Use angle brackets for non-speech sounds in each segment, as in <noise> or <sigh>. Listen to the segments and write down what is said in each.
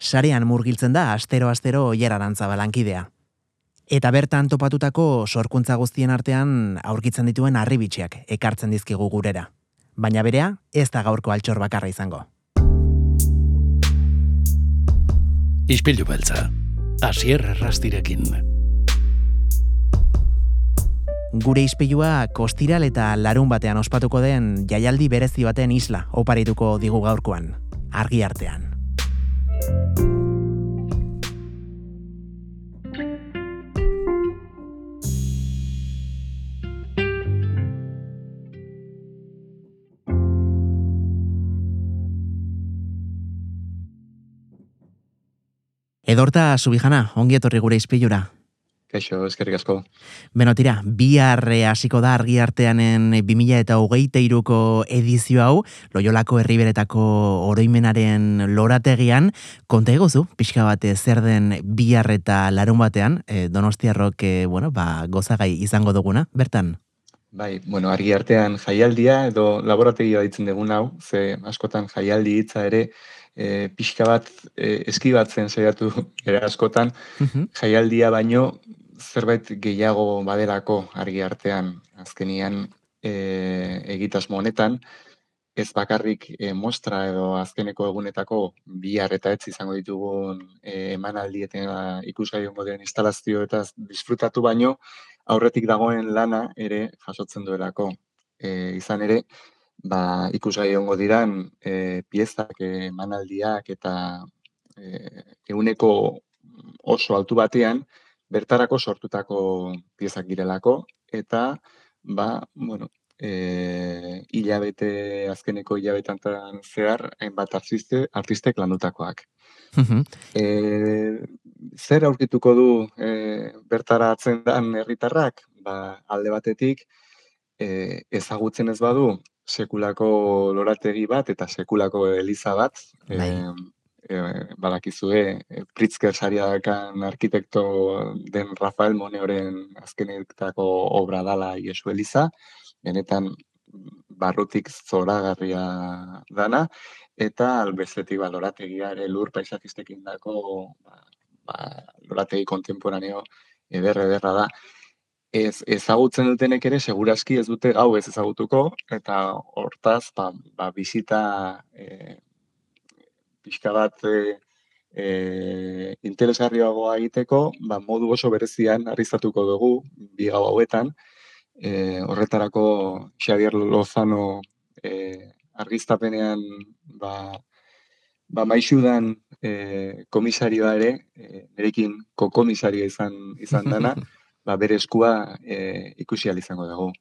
Sarean murgiltzen da astero-astero oierarantza balankidea. Eta bertan topatutako sorkuntza guztien artean aurkitzen dituen arribitxeak ekartzen dizkigu gurera. Baina berea, ez da gaurko altxor bakarra izango. Ispilu beltza, asier errastirekin. Gure ispilua kostiral eta larun batean ospatuko den jaialdi berezi baten isla oparituko digu gaurkoan, argi artean. Edorta Subijana, ongi etorri gure izpilura. Kaixo, eskerrik asko. Beno, tira, bihar eh, hasiko da argi arteanen 2000 eta hogeita iruko edizio hau, loiolako herriberetako oroimenaren lorategian, konta egozu, pixka bate zer den bihar eta larun batean, e, donostiarrok, e, bueno, ba, gozagai izango duguna, bertan? Bai, bueno, argi artean jaialdia edo laborategia ditzen dugun hau, ze askotan jaialdi hitza ere, e, pixka bat e, eskibatzen saiatu era askotan, jaialdia baino zerbait gehiago baderako argi artean azkenian e, egitasmo honetan, ez bakarrik e, mostra edo azkeneko egunetako bihar eta ez izango ditugun e, emanaldi eta ikusgai den instalazio eta disfrutatu baino, aurretik dagoen lana ere jasotzen duelako. E, izan ere, ba, ikusgai ongo diran e, piezak, emanaldiak eta e, eguneko oso altu batean bertarako sortutako piezak girelako eta ba, bueno, e, hilabete, azkeneko hilabetantan zehar, hainbat artiste, artistek landutakoak. e, zer aurkituko du e, bertara atzen dan herritarrak? Ba, alde batetik, e, ezagutzen ez badu, sekulako lorategi bat eta sekulako eliza bat. Bai. E, badakizue, Pritzker sariakan arkitekto den Rafael Moneoren azkenetako obra dala Iesu Eliza, benetan barrutik zoragarria dana, eta albezetik ba, lorategia ere lur paisakistekin dako ba, ba, lorategi kontemporaneo eder ederra da. Ez ezagutzen dutenek ere segurazki ez dute gau ez ezagutuko eta hortaz ba, ba bisita e, pixka bat e, e, interesgarriagoa egiteko ba, modu oso berezian arrizatuko dugu bi gau hauetan e, horretarako Xavier Lozano e, argiztapenean ba, ba maixudan e, komisarioa ere e, berekin kokomisaria izan, izan dana <laughs> ba, bere eskua e, ikusi izango dago.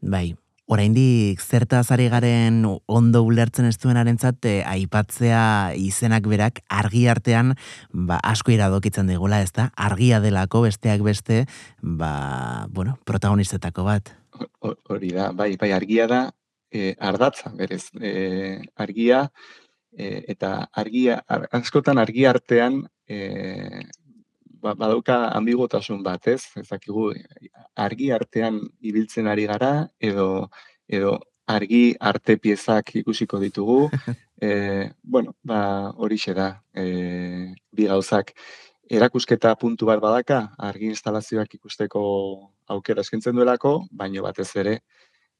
Bai, oraindik zerta ari garen ondo ulertzen ez duenarentzat e, aipatzea izenak berak argi artean ba, asko iradokitzen digula, ez da? Argia delako besteak beste, ba, bueno, protagonistetako bat. Hori da, bai, bai, argia da, e, ardatza, berez, e, argia, e, eta argia, askotan argi artean, e, ba, badauka ambigotasun bat, ez? Ezakigu argi artean ibiltzen ari gara edo edo argi arte piezak ikusiko ditugu. <laughs> E, bueno, ba hori da. E, bi gauzak erakusketa puntu bat badaka, argi instalazioak ikusteko aukera eskentzen duelako, baino batez ere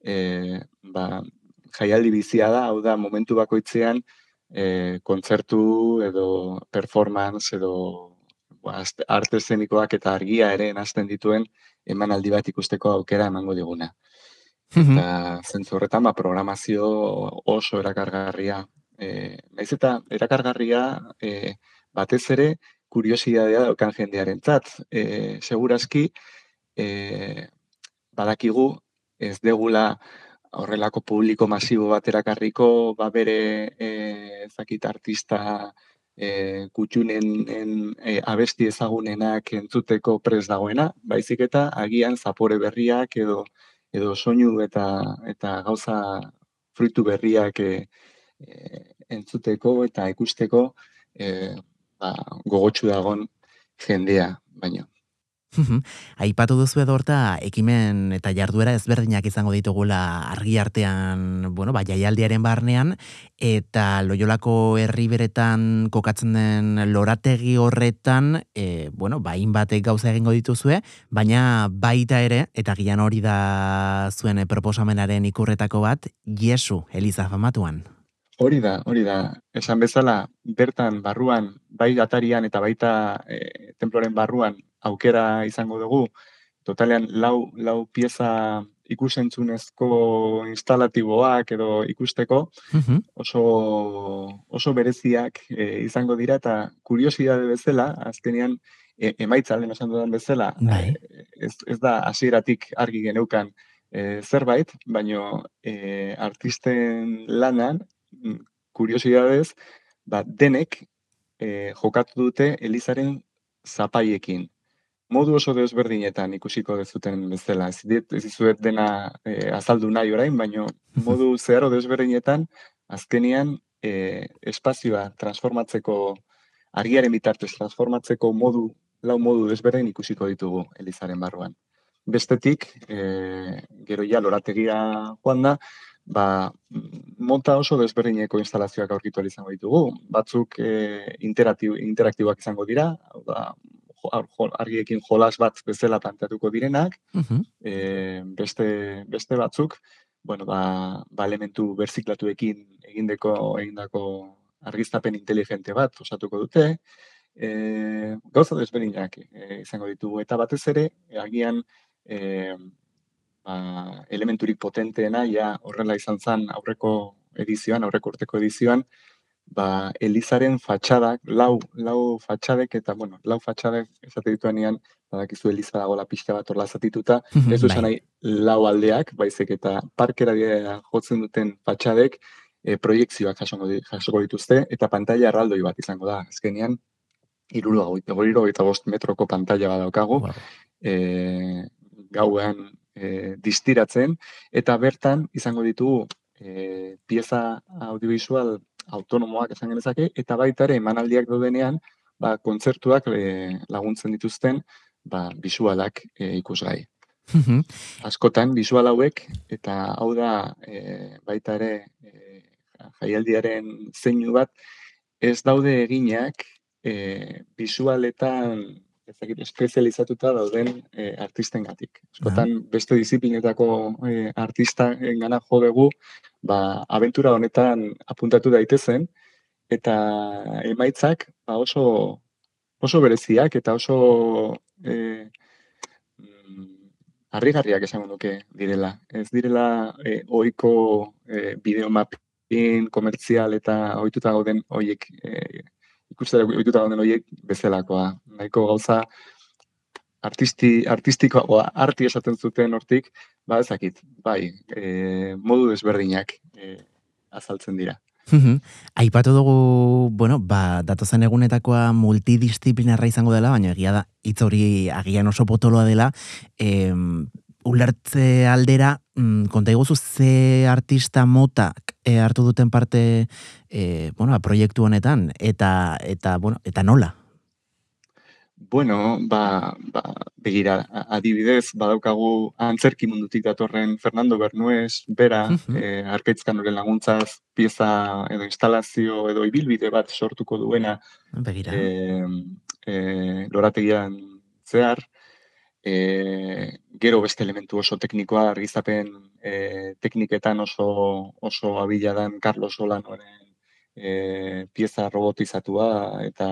e, ba, jaialdi bizia da, hau da momentu bakoitzean e, kontzertu edo performance edo ba, arte zenikoak eta argia ere hasten dituen emanaldi bat ikusteko aukera emango diguna. Eta zentzu horretan, ba, programazio oso erakargarria. E, naiz eta erakargarria e, batez ere kuriosidadea daukan jendearen tzat. E, segurazki, e, badakigu ez degula horrelako publiko masibo bat erakarriko, ba bere e, zakit artista e, kutxunen e, abesti ezagunenak entzuteko pres dagoena, baizik eta agian zapore berriak edo edo soinu eta eta gauza fruitu berriak e, e, entzuteko eta ikusteko e, ba, gogotsu dagon jendea baino. Aipatu duzu edorta ekimen eta jarduera ezberdinak izango ditugula argi artean, bueno, ba, jaialdiaren barnean, eta loiolako herri beretan kokatzen den lorategi horretan, e, bueno, bain batek gauza egingo dituzue, baina baita ere, eta gian hori da zuen proposamenaren ikurretako bat, Jesu, Eliza famatuan. Hori da, hori da. Esan bezala, bertan barruan, bai atarian eta baita e, temploren barruan aukera izango dugu, totalean lau, lau pieza ikusentzunezko instalatiboak edo ikusteko oso, oso bereziak e, izango dira eta kuriosidade bezala, azkenean e, emaitza lehen esan dudan bezala, bai. e, ez, ez da hasieratik argi geneukan e, zerbait, baino e, artisten lanan, mm, kuriosidadez, ba, denek e, jokatu dute Elizaren zapaiekin modu oso desberdinetan ikusiko dezuten bezala. Ez dizuet dena e, azaldu nahi orain, baino modu zeharo desberdinetan azkenian e, espazioa transformatzeko argiaren bitartez transformatzeko modu lau modu desberdin ikusiko ditugu Elizaren barruan. Bestetik, e, gero ja lorategia joan da, ba, monta oso desberdineko instalazioak aurkitu izango ditugu. Batzuk e, interaktiboak izango dira, da, argiekin jolas bat bezala planteatuko direnak, e, beste, beste batzuk, bueno, ba, ba elementu berziklatuekin egindeko egindako argiztapen inteligente bat osatuko dute, e, gauza desberdinak e, izango ditugu, eta batez ere, agian e, ba, elementurik potenteena, ja horrela izan zen aurreko edizioan, aurreko urteko edizioan, ba, Elizaren fatxadak, lau, lau fatxadek, eta, bueno, lau fatxadek esate dituanean, badakizu Eliza dagoela pixka bat orla zatituta, ez duzen bai. nahi lau aldeak, baizek eta parkera jotzen duten fatxadek, e, proiektzioak jasongo, jasoko dituzte, eta pantalla erraldoi bat izango da, azkenean, iruro eta bost metroko pantalla bat daukagu, wow. e, gauean e, distiratzen, eta bertan izango ditugu e, pieza audiovisual autonomoak esan genezake, eta baita ere emanaldiak daudenean, ba, kontzertuak e, laguntzen dituzten ba, bisualak e, ikusgai. Askotan, bisual hauek, eta hau da e, baita ere e, jaialdiaren zeinu bat, ez daude eginak e, bisualetan ezagite espezializatuta dauden e, artisten gatik. Eskotan, beste disiplinetako e, artista engana jo dugu, ba, aventura honetan apuntatu daitezen, eta emaitzak ba, oso, oso bereziak eta oso e, mm, harrigarriak esango nuke direla. Ez direla e, oiko e, bideomapin komertzial eta ohituta gauden hoiek e, ikustera ohituta gauden hoiek bezalakoa. Nahiko gauza artisti, artistikoa, arti esaten zuten hortik, ba ezakit, bai, e, modu desberdinak e, azaltzen dira. Aipatu dugu, bueno, ba, datozen egunetakoa multidisciplinarra izango dela, baina egia da, hitz hori agian oso potoloa dela, e, ulertze aldera, mm, konta iguzu ze artista mota e, hartu duten parte e, bueno, a proiektu honetan, eta, eta, bueno, eta nola? Bueno, ba, ba, begira, adibidez, badaukagu antzerki mundutik datorren Fernando Bernuez, bera, eh, arkaitzkan horren laguntzaz, pieza edo instalazio edo ibilbide bat sortuko duena begira. Eh, eh, lorategian zehar, eh, gero beste elementu oso teknikoa, argizapen eh, tekniketan oso, oso abila dan Carlos Solanoren e, pieza robotizatua eta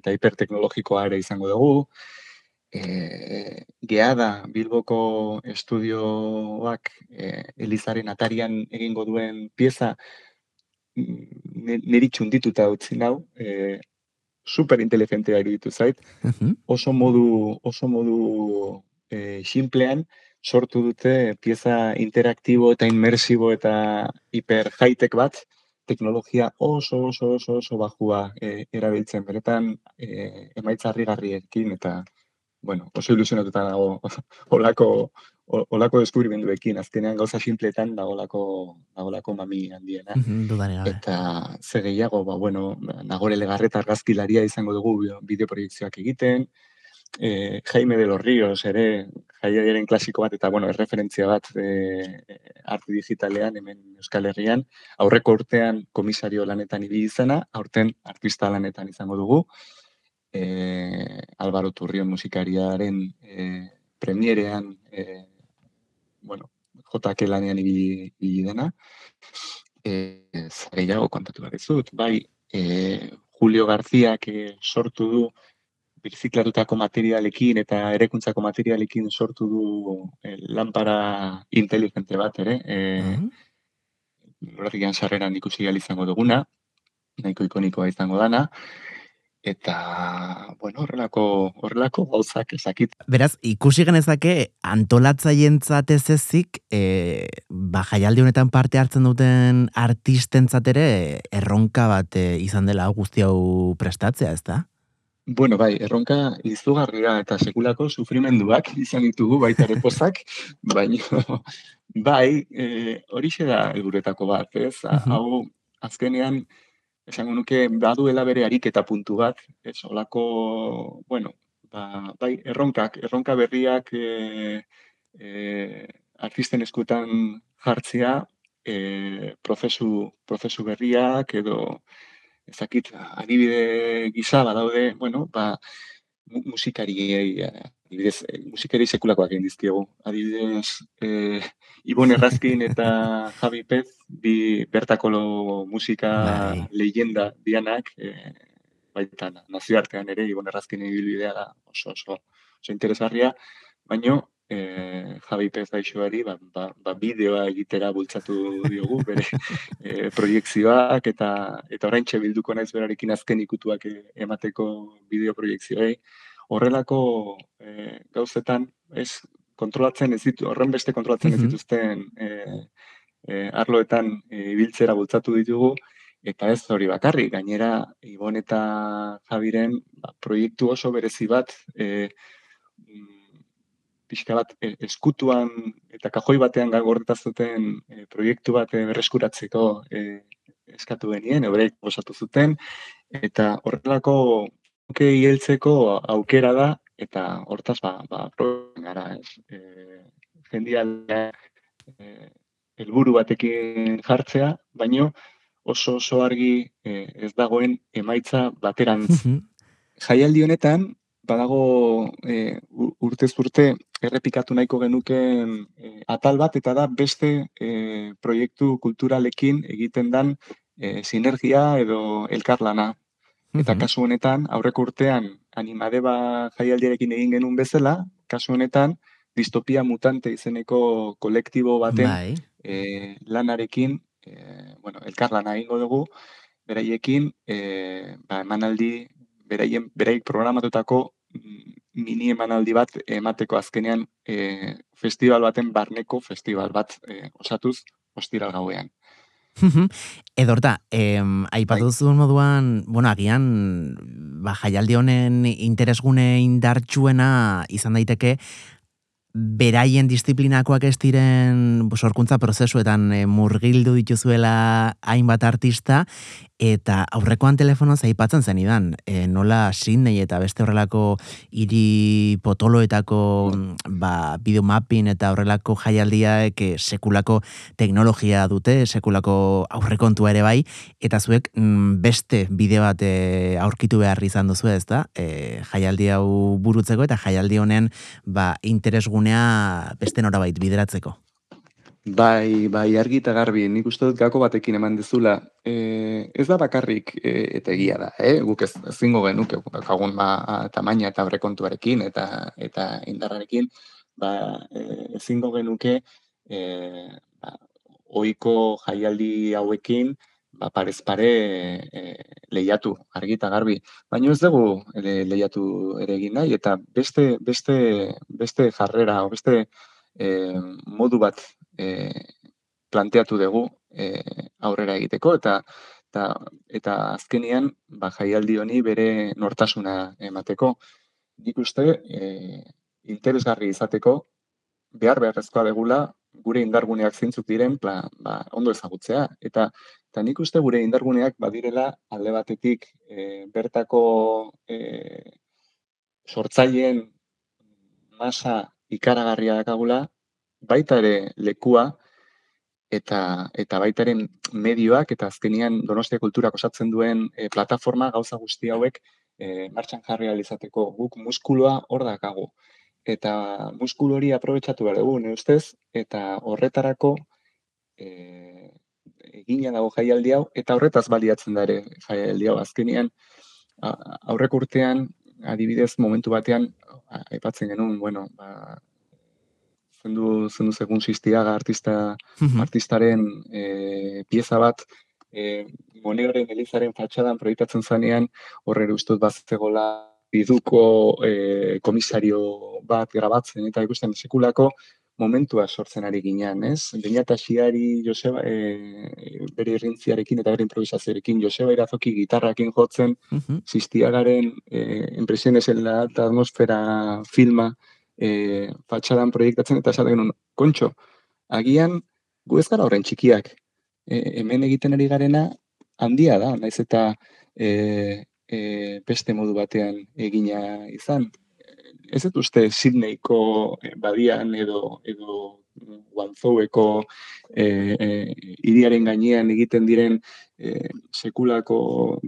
eta hiperteknologikoa ere izango dugu. E, geada Bilboko estudioak e, Elizaren atarian egingo duen pieza niri txundituta utzi nau, e, super inteligentea iruditu zait, oso modu, oso modu e, simplean sortu dute pieza interaktibo eta inmersibo eta hiper bat, teknologia oso oso oso oso bajua e, erabiltzen. Beretan e, emaitza harrigarriekin eta bueno, oso ilusionatuta dago <laughs> olako olako deskubrimenduekin. Azkenean gauza simpletan dagolako dagolako mami handiena. eta ze gehiago, ba bueno, nagore legarreta argazkilaria izango dugu bideo proiektzioak egiten, e, Jaime de los Ríos ere jaiaren klasiko bat eta bueno, erreferentzia bat e, arte digitalean hemen Euskal Herrian. Aurreko urtean komisario lanetan ibili izena, aurten artista lanetan izango dugu. E, Alvaro Turrion musikariaren e, premierean e, bueno, JK lanean ibili, ibili dena. Eh, gehiago kontatu behar dut, bai, e, Julio Garziak e, sortu du birziklatutako materialekin eta erekuntzako materialekin sortu du e, lanpara inteligente bat ere. E, uh -huh. sarreran ikusi izango duguna, nahiko ikonikoa izango dana eta bueno, horrelako horrelako gauzak ezakit. Beraz, ikusi genezake antolatzaientzat ez ezik, e, ba jaialdi honetan parte hartzen duten artistentzat ere erronka bat e, izan dela guzti hau prestatzea, ez da? Bueno, bai, erronka izugarria eta sekulako sufrimenduak izan ditugu baita ere pozak, <laughs> baina bai, e, hori da helburetako bat, ez? Hau azkenean esango nuke baduela bere ariketa puntu bat, ez olako, bueno, ba, bai, erronkak, erronka berriak e, e, artisten eskutan jartzea, e, prozesu, prozesu berriak edo ezakit, adibide gisa badaude, bueno, ba, musikari, adibidez, eh, musikari sekulakoak egin dizkiegu. Adibidez, e, Ibon <laughs> Errazkin eta Javi Pez, bi bertako musika bai. leyenda dianak, e, baita nazioartean ere, Ibon Errazkin ibilbidea da oso, oso, oso interesgarria, baino, e, Javi Pez daixoari, ba, ba, ba, bideoa egitera bultzatu diogu, bere <laughs> e, proiektzioak, eta eta orain bilduko naiz berarekin azken ikutuak e, emateko bideo proiektzioei. Horrelako e, gauzetan, ez kontrolatzen ez ditu, horren beste kontrolatzen ez dituzten e, e, arloetan ibiltzera bultzatu ditugu, eta ez hori bakarrik, gainera, Ibon eta Javiren ba, proiektu oso berezi bat, e, pixka bat e, eskutuan eta kajoi batean gordeta zuten e, proiektu bat e, berreskuratzeko e, eskatu genien, ebreik osatu zuten, eta horrelako oke hieltzeko aukera da, eta hortaz, ba, ba gara, ez, e, jendialea e, helburu batekin jartzea, baino oso oso argi e, ez dagoen emaitza baterantz. Jaialdi honetan, badago e, urtez urte errepikatu nahiko genuken e, atal bat eta da beste e, proiektu kulturalekin egiten dan e, sinergia edo elkarlana. Eta kasu honetan, aurreko urtean animadeba jaialdiarekin egin genuen bezala, kasu honetan, distopia mutante izeneko kolektibo baten bai. e, lanarekin, e, bueno, elkarlana egingo dugu, beraiekin, e, ba, emanaldi, beraien, beraik programatutako mini emanaldi bat emateko azkenean e, festival baten barneko festival bat e, osatuz ostiral gauean. Edorta, em, aipatu bai. moduan, bueno, agian, ba, jaialdi honen interesgune indartsuena izan daiteke, beraien disiplinakoak ez diren sorkuntza prozesuetan e, murgildu dituzuela hainbat artista eta aurrekoan telefonoz aipatzen zen idan, e, nola Sydney eta beste horrelako hiri potoloetako ba, videomapping eta horrelako jaialdiaek e, sekulako teknologia dute, sekulako aurrekontua ere bai, eta zuek mm, beste bideo bat e, aurkitu behar izan duzu ez da, e, jaialdi hau burutzeko eta jaialdi honen ba, interesgunea beste norabait bideratzeko. Bai, bai, argi eta garbi, nik uste dut gako batekin eman dezula. E, ez da bakarrik e, eta egia da, eh? guk ez zingo genuk, kagun ma, tamaina eta brekontuarekin eta eta indarrarekin, ba, e, zingo genuke e, ba, oiko jaialdi hauekin, ba, parez pare e, lehiatu, argi eta garbi. Baina ez dugu e, lehiatu ere egin nahi, eta beste, beste, beste jarrera, o beste e, modu bat e, planteatu dugu e, aurrera egiteko eta eta, eta azkenian ba, jaialdi honi bere nortasuna emateko. Nik uste e, interesgarri izateko behar beharrezkoa degula gure indarguneak zintzuk diren pla, ba, ondo ezagutzea. Eta, eta nik uste gure indarguneak badirela alde batetik e, bertako e, sortzaileen masa ikaragarria dakagula, baita ere lekua, eta eta baita ere medioak eta azkenian Donostia kulturak osatzen duen e, plataforma gauza guzti hauek e, martxan jarri izateko guk muskuloa hor dakago eta muskul hori aprobetxatu behar dugu, ustez, eta horretarako e, egina dago jaialdi hau, eta horretaz baliatzen da ere jaialdi hau. Azkenian, aurrek urtean, adibidez, momentu batean, aipatzen genuen, bueno, ba, zendu, zendu segun ziztiaga artista, artistaren e, pieza bat, e, moneoren elizaren fatxadan proiektatzen zanean, horre ustut bat zegoela biduko e, komisario bat grabatzen, eta ikusten sekulako momentua sortzen ari ginean, ez? Eta xiari Joseba, e, bere irrintziarekin eta bere improvisazioarekin, Joseba irazoki gitarrakin jotzen, uh -huh. ziztiagaren e, eta atmosfera filma e, fatxadan proiektatzen, eta esaten genuen, kontxo, agian gu ez gara horren txikiak, e, hemen egiten ari garena handia da, naiz eta e, e, beste modu batean egina izan, ez dut uste Sydneyko eh, badian edo edo Guangzhoueko eh, eh, iriaren gainean egiten diren eh, sekulako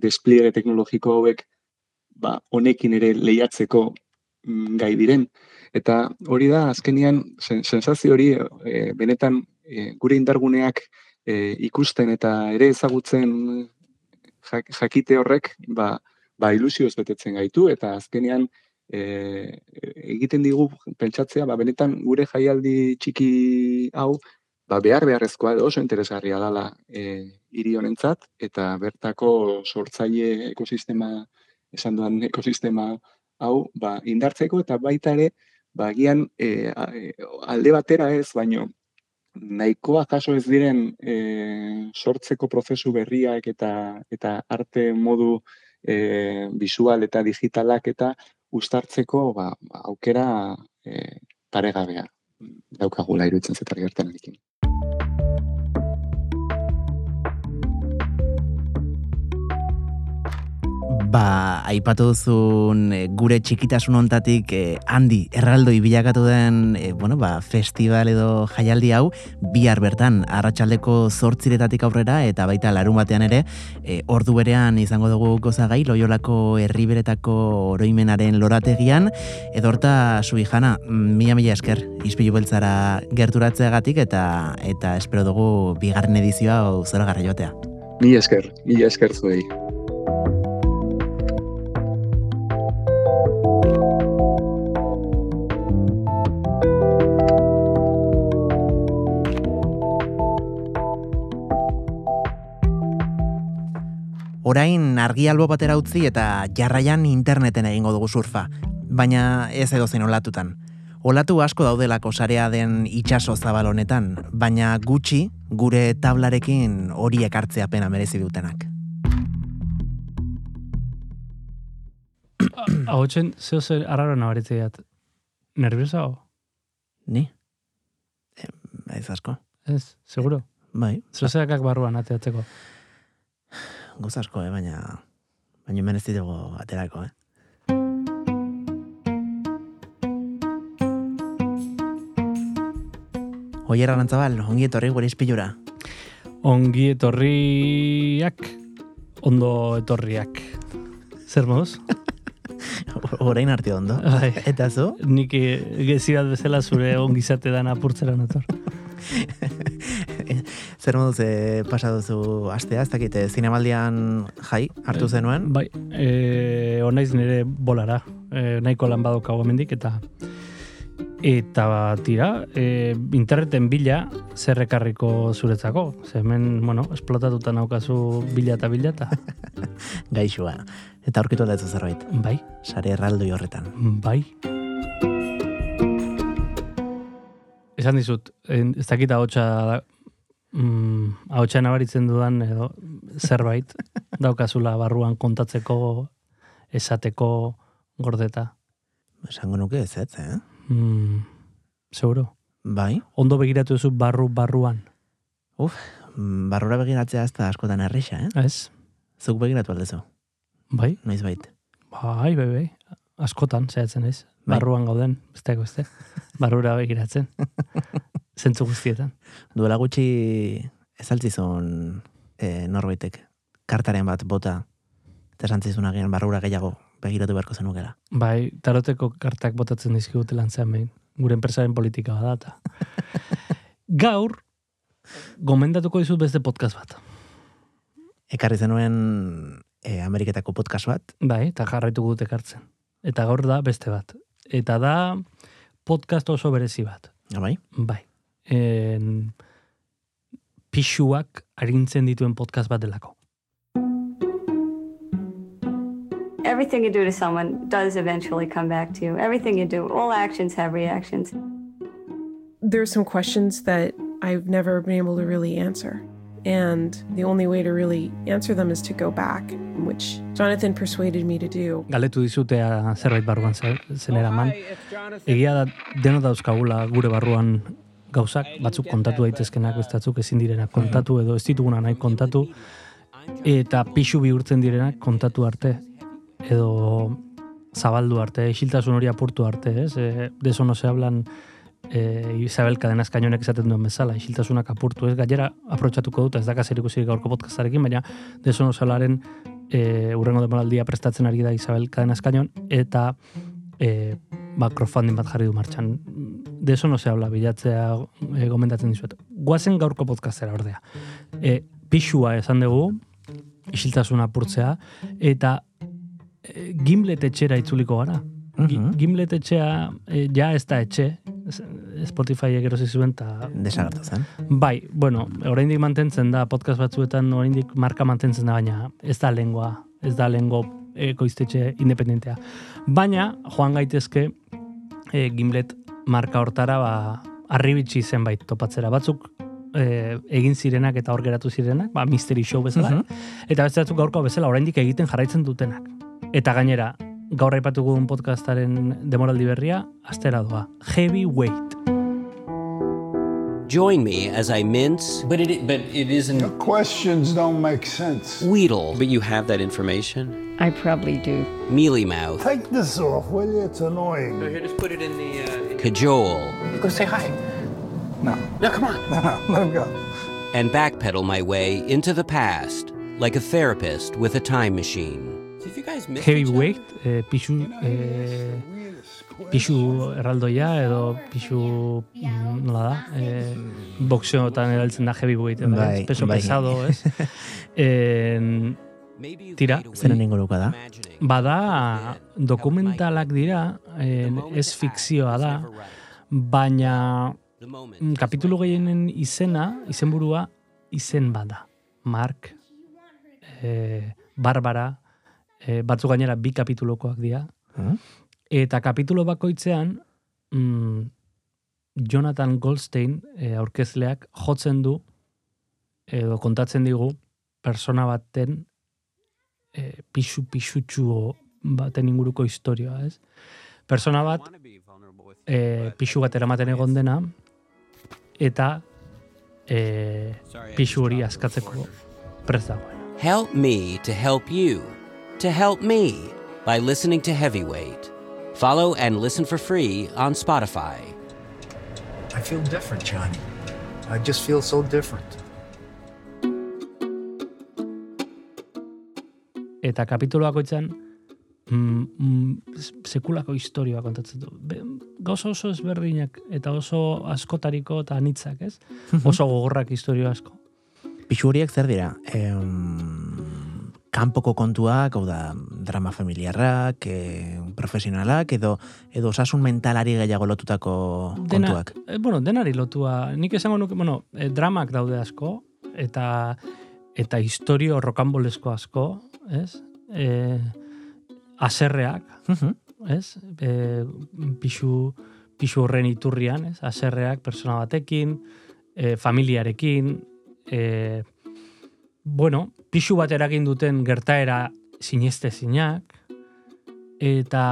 despliegue teknologiko hauek ba, honekin ere lehiatzeko mm, gai diren. Eta hori da, azkenian, sen, sensazio hori, eh, benetan, eh, gure indarguneak eh, ikusten eta ere ezagutzen jakite horrek, ba, ba ilusioz betetzen gaitu, eta azkenean, e, egiten digu pentsatzea, ba, benetan gure jaialdi txiki hau, ba, behar beharrezkoa oso interesgarria dela e, hiri honentzat. Eta bertako sortzaile ekosistema, esan duan ekosistema hau, ba, indartzeko eta baita ere, ba, gian e, alde batera ez, baino, nahikoa jaso ez diren e, sortzeko prozesu berriak eta eta arte modu e, visual eta digitalak eta ustartzeko ba, aukera e, paregabea daukagula iruditzen zetar gertan Ba, aipatu duzun e, gure txikitasun ontatik e, handi erraldoi bilakatu den e, bueno, ba, festival edo jaialdi hau bihar bertan arratsaldeko zortziretatik aurrera eta baita larun batean ere e, ordu berean izango dugu gozagai loiolako herriberetako oroimenaren lorategian edo horta sui jana mila mila esker izpilu beltzara gerturatzeagatik eta eta espero dugu bigarren edizioa zora garra joatea. Mila esker, mila esker zuei. Orain argi albo batera utzi eta jarraian interneten egingo dugu surfa, baina ez edo zein olatutan. Olatu asko daudelako sarea den itxaso zabal honetan, baina gutxi gure tablarekin hori ekartzea pena merezi dutenak. <coughs> Hau txen, zeo zer arraro nabaritzeat. Nerviosa ho? Ni? ez asko. Ez, seguro? Bai. Zeo zerakak barruan ateatzeko? Goz asko, eh, baina baina hemen ez ditugu aterako, eh. Oier Arantzabal, ongi etorri gure izpilura. Ongi etorriak, ondo etorriak. Zer moduz? <laughs> Horain arti ondo. Bai. Eta zu? Nik gezirat bezala zure ongizate dan apurtzera nator. <laughs> zer moduz e, pasa duzu astea, ez dakite, eh, zinemaldian jai, hartu eh, zenuen? bai, e, onaiz nire bolara, e, nahiko lan badok hau emendik, eta eta tira, e, interneten bila zerrekarriko zuretzako. Ze hemen, bueno, esplotatuta naukazu bila eta bila eta... <laughs> Gaixua. Eta aurkitu da zerbait. Bai. Sare erraldoi horretan. Bai. Esan dizut, ez dakita hotxa mm, hau nabaritzen dudan edo zerbait <laughs> daukazula barruan kontatzeko esateko gordeta. Esango nuke ez ez, eh? Mm, seguro. Bai. Ondo begiratu duzu barru barruan. Uf, mm, barrura begiratzea ez da askotan erresa, eh? Ez. Zuk begiratu aldezu. Bai. Noiz bait. Bai, bai, bai. askotan, zehatzen ez, Bai. barruan gauden, besteak beste, <laughs> barrura begiratzen, <laughs> zentzu guztietan. Duela gutxi ez altzizun e, norbaitek kartaren bat bota eta esan zizun agian barrura gehiago begiratu beharko zenukela. Bai, taroteko kartak botatzen dizkigute lantzean behin. Gure enpresaren politika bada eta. <laughs> Gaur, gomendatuko dizut beste podcast bat. Ekarri zenuen e, Ameriketako podcast bat, Bai, eta jarraitu dut ekartzen. Eta gaur da beste bat. Eta da podcast oso berezi bat. bai? Bai. En, pixuak arintzen dituen podcast bat delako. Everything you do to someone does eventually come back to you. Everything you do, all actions have reactions. There's some questions that I've never been able to really answer. And the only way to really answer them is to go back, which Jonathan persuaded me to do. Galetu dizutea zerbait barruan ze- zen eraman. Egia da, deno dauzkagula gure barruan gauzak, batzuk kontatu daitezkenak, beste batzuk ezin direnak kontatu, edo ez dituguna nahi kontatu, eta pixu bihurtzen direnak kontatu arte, edo zabaldu arte, isiltasun hori apurtu arte, ez? E, de eso no se hablan e, Isabel Cadenas Kainonek esaten duen bezala, isiltasunak apurtu, ez? Gainera, aprotxatuko dut, ez dakaz erikusirik gaurko podcastarekin, baina de eso no se hablaren e, urrengo demoraldia prestatzen ari da Isabel Cadenas Kainon, eta e, ba, crowdfunding bat jarri du martxan. De eso no se habla, bilatzea e, gomendatzen dizuet. Guazen gaurko podcastera ordea. E, pixua esan dugu, isiltasuna apurtzea, eta e, Gimlet etxera itzuliko gara. Gi- Mhm. Gimlet etxea e, ja ez da etxe, Spotify egerosi zuen, eta Desagertu zen. Bai, bueno, oraindik mantentzen da, podcast batzuetan oraindik marka mantentzen da, baina ez da lengua, ez da lengo ekoiztetxe independentea. Baina, joan gaitezke, e, Gimlet marka hortara, ba, arribitsi zenbait topatzera. Batzuk e, egin zirenak eta hor geratu zirenak, ba, mystery show bezala, Mhm. eta beste batzuk gaurko bezala oraindik egiten jarraitzen dutenak. Eta gainera, gaur aipatu dugun podcastaren demoraldi berria, astera doa. Heavyweight. Join me as I mince, But it, but it isn't. Questions don't make sense. wheedle, But you have that information? I probably do. mealy mouth, Take this off, will you? It's annoying. Here, just put it in the. Uh, cajole, go say hi. No, No, come on. no, no, let him go. and backpedal my way into the past like a therapist with a time machine. Other. heavyweight, eh, pixu, eh, pixu erraldoia edo pixu, mm, nola da, eh, boxeotan erabiltzen da heavyweight, eh, Bai, ez? peso bai. pesado, ez? <laughs> You Tira, zeren inguruko da? bada dokumentalak dira, en, ez fikzioa da, baina mm, kapitulu gehienen izena, izenburua, izen bada. Mark, eh, Barbara, eh, batzu gainera bi kapitulukoak dira. Eta kapitulo bakoitzean, mm, Jonathan Goldstein eh, aurkezleak jotzen du, edo kontatzen digu, persona baten eh, pixu pixutxu baten inguruko historioa, ez? Persona bat, eh, pixu bat eramaten egon dena, eta eh, I pixu hori askatzeko before. prest dagoena. Help me to help you, to help me by listening to Heavyweight. Follow and listen for free on Spotify. I feel different, Johnny. I just feel so different. eta kapitulo bakoitzan mm, mm, sekulako historioa kontatzen du. Be, gauza oso ezberdinak eta oso askotariko eta anitzak, ez? <laughs> Oso gogorrak historio asko. Pixu horiek zer dira? Em, kanpoko kontuak, hau da, drama familiarrak, e, profesionalak, edo, edo osasun mentalari gehiago lotutako Dena, kontuak. eh, bueno, denari lotua. Nik esango nuke, bueno, eh, dramak daude asko, eta eta historio rokanbolesko asko, ez? E, aserreak, ez? E, pixu, pixu horren iturrian, ez? Aserreak persona batekin, e, familiarekin, e, bueno, pixu bat eragin duten gertaera sineste zinak, eta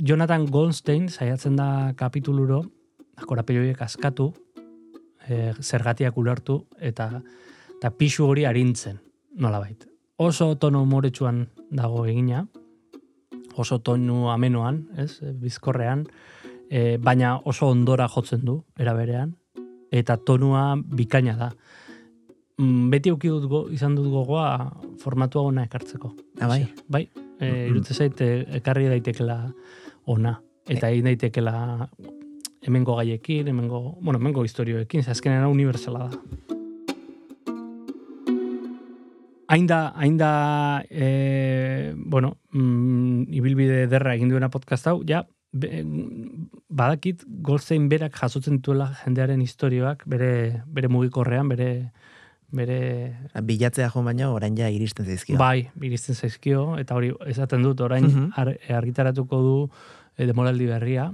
Jonathan Goldstein saiatzen da kapituluro, korapeioiek askatu, e, zergatiak ulertu, eta, eta pixu hori arintzen, nolabait. Oso tono umoretsuan dago egina, oso tonu amenoan, ez, bizkorrean, e, baina oso ondora jotzen du, era berean, eta tonua bikaina da. Mm, Beti auki dut go, izan dut gogoa formatu ona ekartzeko. Ah, bai? Bai, e, irutze zait e, ekarri daitekela ona. Eta egin daitekela hemengo gaiekin, hemengo, bueno, hemengo historioekin, ze azkenean universala da. Hain da, hain da, e, bueno, mm, ibilbide derra egin duena podcast hau, ja, be, badakit Goldstein berak jasotzen dituela jendearen historioak bere, bere mugikorrean, bere, bere Bilatzea jo baina orain ja iristen zaizkio. Bai, iristen zaizkio, eta hori esaten dut, orain Mhm. ar, argitaratuko du e, demoraldi berria.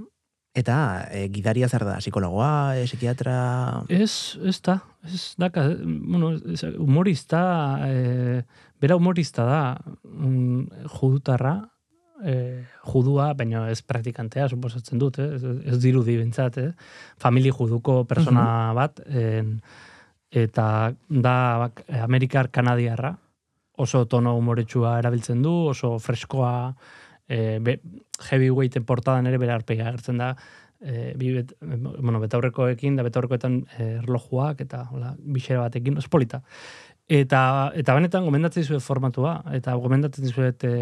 Eta e, gidaria zer da, psikologoa, e, psikiatra... Ez, ez da, ez daka, bueno, ez, humorista, e, bera humorista da, mm, judutarra, e, judua, baina ez praktikantea, suposatzen dut, eh? ez, ez dirudi bintzat, eh? famili juduko persona bat, en, eta da bak, Amerikar Kanadiarra, oso tono humoretsua erabiltzen du, oso freskoa, e, be, heavyweighten portadan ere bere arpegia agertzen da, e, bi bet, bueno, betaurrekoekin, da betaurrekoetan erlojuak, eta hola, bixera batekin, oso polita. Eta, eta benetan gomendatzen dizuet formatua, eta gomendatzen dizuet e,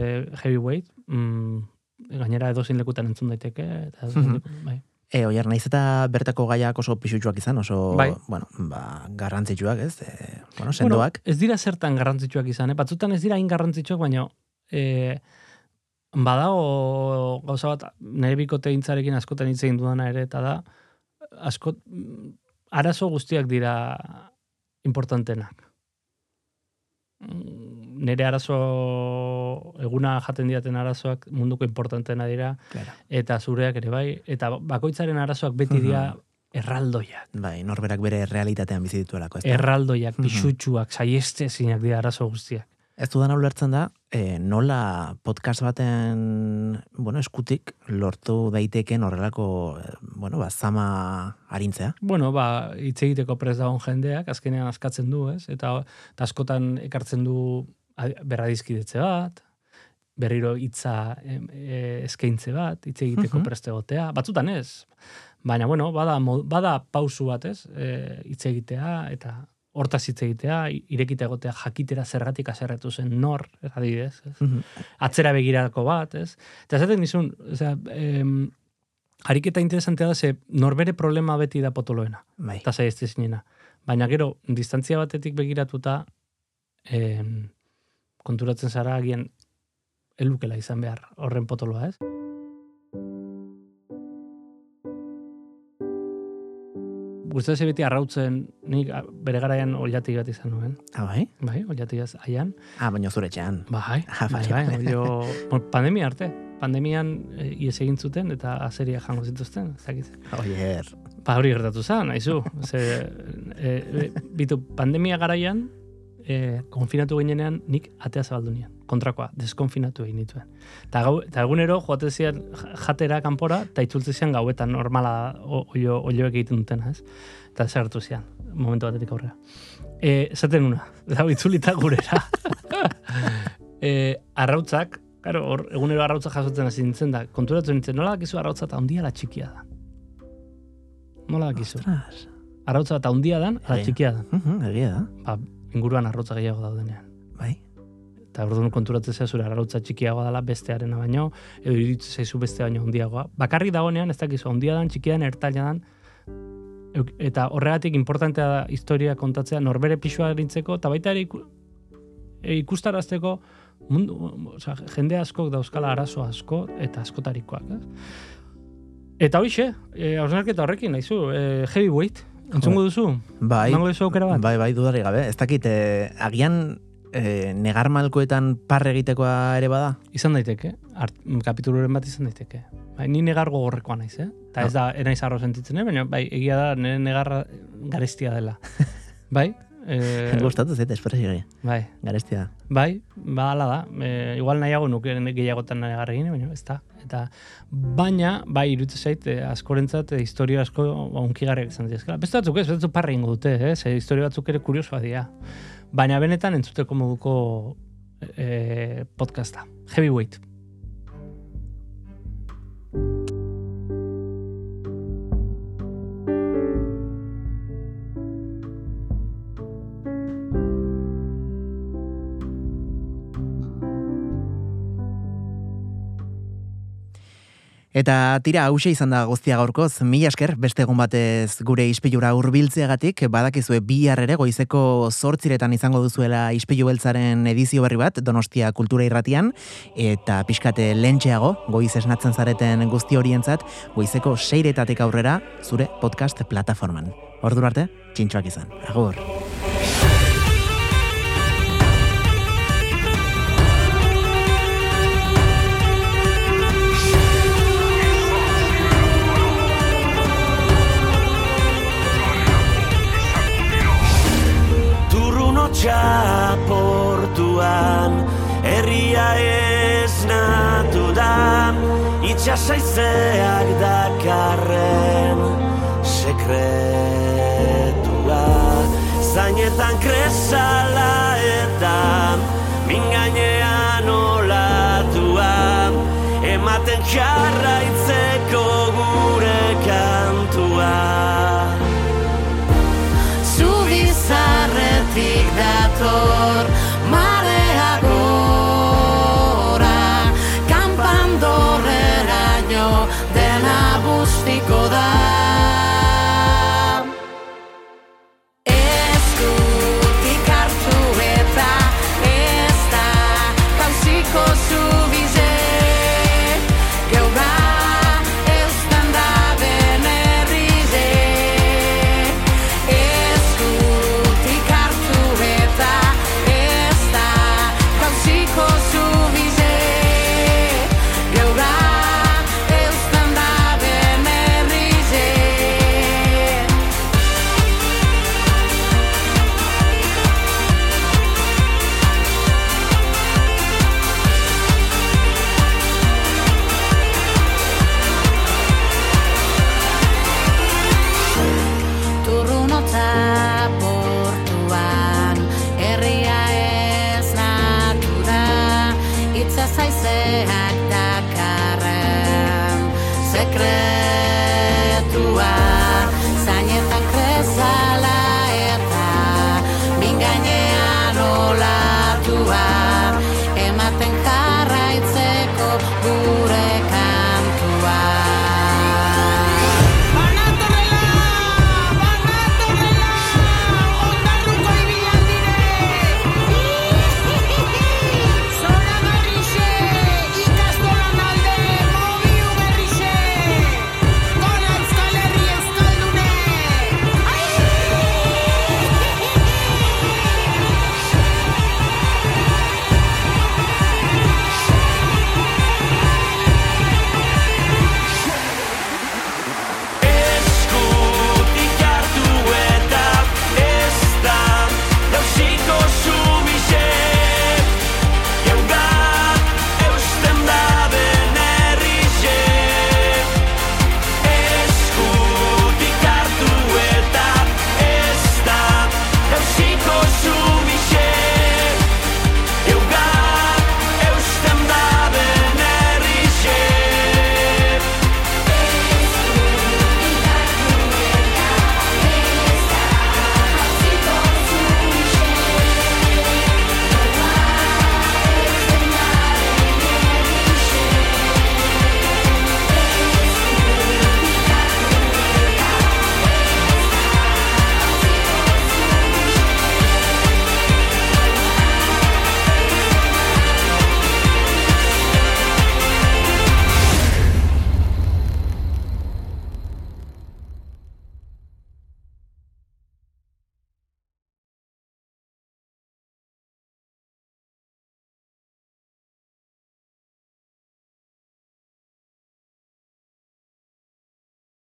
heavyweight, mm, gainera edozin lekutan entzun daiteke, eta Mhm. bai. E, oier, naiz eta bertako gaiak oso pisutsuak izan, oso, Bai. bueno, ba, garrantzitsuak, ez? E, bueno, sendoak. Bueno, ez dira zertan garrantzitsuak izan, eh? batzutan ez dira hain garrantzitsuak, baina e, badago gauza bat, nire bikote intzarekin askotan hitz egin dudana ere, eta da, askot, mm, arazo guztiak dira importantenak. Nire arazo, eguna jaten diaten arazoak munduko importantena dira, Claro. eta zureak ere bai, eta bakoitzaren arazoak beti dira erraldoiak. Bai, norberak bere realitatean bizi dituelako, ez da? Erraldoiak, pisutsuak, saieste zinak dira arazo guztiak. Ez dudan ulertzen da, e, nola podcast baten, bueno, eskutik lortu daiteken horrelako, e, bueno, ba, zama arintzea. Bueno, ba, hitz egiteko prez dagoen jendeak, azkenean askatzen du, ez? Eta, eta askotan ekartzen du berradizkidetze bat, berriro hitza e, eskaintze bat, hitz egiteko Mhm. preste egotea. Batzutan ez. Baina, bueno, bada, bada pausu bat, ez? E, hitz egitea, eta hortaz hitz egitea, irekita egotea jakitera zergatik aserretu zen nor, ez adibidez, ez? Atzera begirako bat, ez? Eta esaten nizun, osea, em, ariketa interesantea da, ze norbere problema beti da potoloena, Bai. eta zaizte zinena. Baina gero, distantzia batetik begiratuta, em, konturatzen zara agian elukela izan behar horren potoloa, ez? Gustatzen beti arrautzen, nik bere garaian ollati bat izan nuen. Ah, bai? Bai, ollati aian. Ah, baina zure etxean. Bai, Ah, bai, bai. bai, <laughs> bueno, pandemia arte. Pandemian e, ies egin zuten eta azeria jango zituzten, ez dakit. Oier. Ba, hori gertatu zen, haizu. Ze, e, e, bitu, pandemia garaian, e, konfinatu ginenean, nik atea zabaldu nian. Kontrakoa, deskonfinatu egin nituen. Eta, gau, eta egunero, joate zian jatera kanpora, eta itzultze zian gauetan normala o- olio, olioek egiten dutena, ez? Eta zertu zian, momentu batetik aurrera. E, zaten una, <laughs> eta itzulita gurera. <laughs> e, arrautzak, Claro, hor, egunero arrautza jasotzen hasi nintzen da, konturatzen nintzen, nola dakizu arrautza eta handia la txikia da. Nola dakizu? Ostras. Arrautza eta handia dan, ala txikia da. Mhm, egia da. Ba, inguruan arrautza gehiago daudenean. Bai. Eta orduan konturatzen zea zure arrautza txikiagoa dela bestearena baino, edo iruditzen zaizu beste baino handiagoa. Bakarrik dagoenean ez dakizu handia dan, txikia dan, ertaila dan, eta horregatik importantea da historia kontatzea norbere pisua erintzeko, eta baita ere e, ikustarazteko mundu, osea, jende askok dauzkala arazo asko eta askotarikoak. Ez? Eta hoxe, e, hausnarketa horrekin, naizu, e, heavyweight, entzungo duzu? Bai. Emango duzu aukera bat? Bai, bai, dudari gabe. Ez dakit, eh, agian eh, negar malkoetan parre egitekoa ere bada? Izan daiteke, art, kapituluren bat izan daiteke. Bai, ni negar gogorrekoa naiz, eh? Eta ez da, enaiz arro sentitzen, eh? baina bai, egia da, nire negarra garestia dela. <laughs> bai? Eh, <laughs> Gustatu zait, espresio bai, Garestia bai, ba, ala da. E, igual nahiago nuke gehiagotan negar egin, baina ez da. Eta, baina, bai, iruditzen zait, eh, askorentzat, eh, historia asko ba, unkigarriak izan dira. Beste batzuk ez, beste parra ingo dute, eh? Ze historia batzuk ere kuriosoa dira. Baina benetan entzuteko moduko eh, podcasta. Heavyweight. Eta tira hause izan da guztia gaurkoz, mila esker, beste egun batez gure ispilura hurbiltzeagatik badakizue bihar ere goizeko zortziretan izango duzuela ispilu beltzaren edizio berri bat, Donostia Kultura Irratian, eta pixkate lentxeago, goiz esnatzen zareten guzti horientzat, goizeko seiretatik aurrera, zure podcast plataforman. Ordu arte, txintxoak izan. Agur. Turruno txaportuan Herria ez natu da. Itxasaizeak dakarren Sekretua Zainetan kresala eta Mingainean olatua. Ematen jarraitzeko gure kantua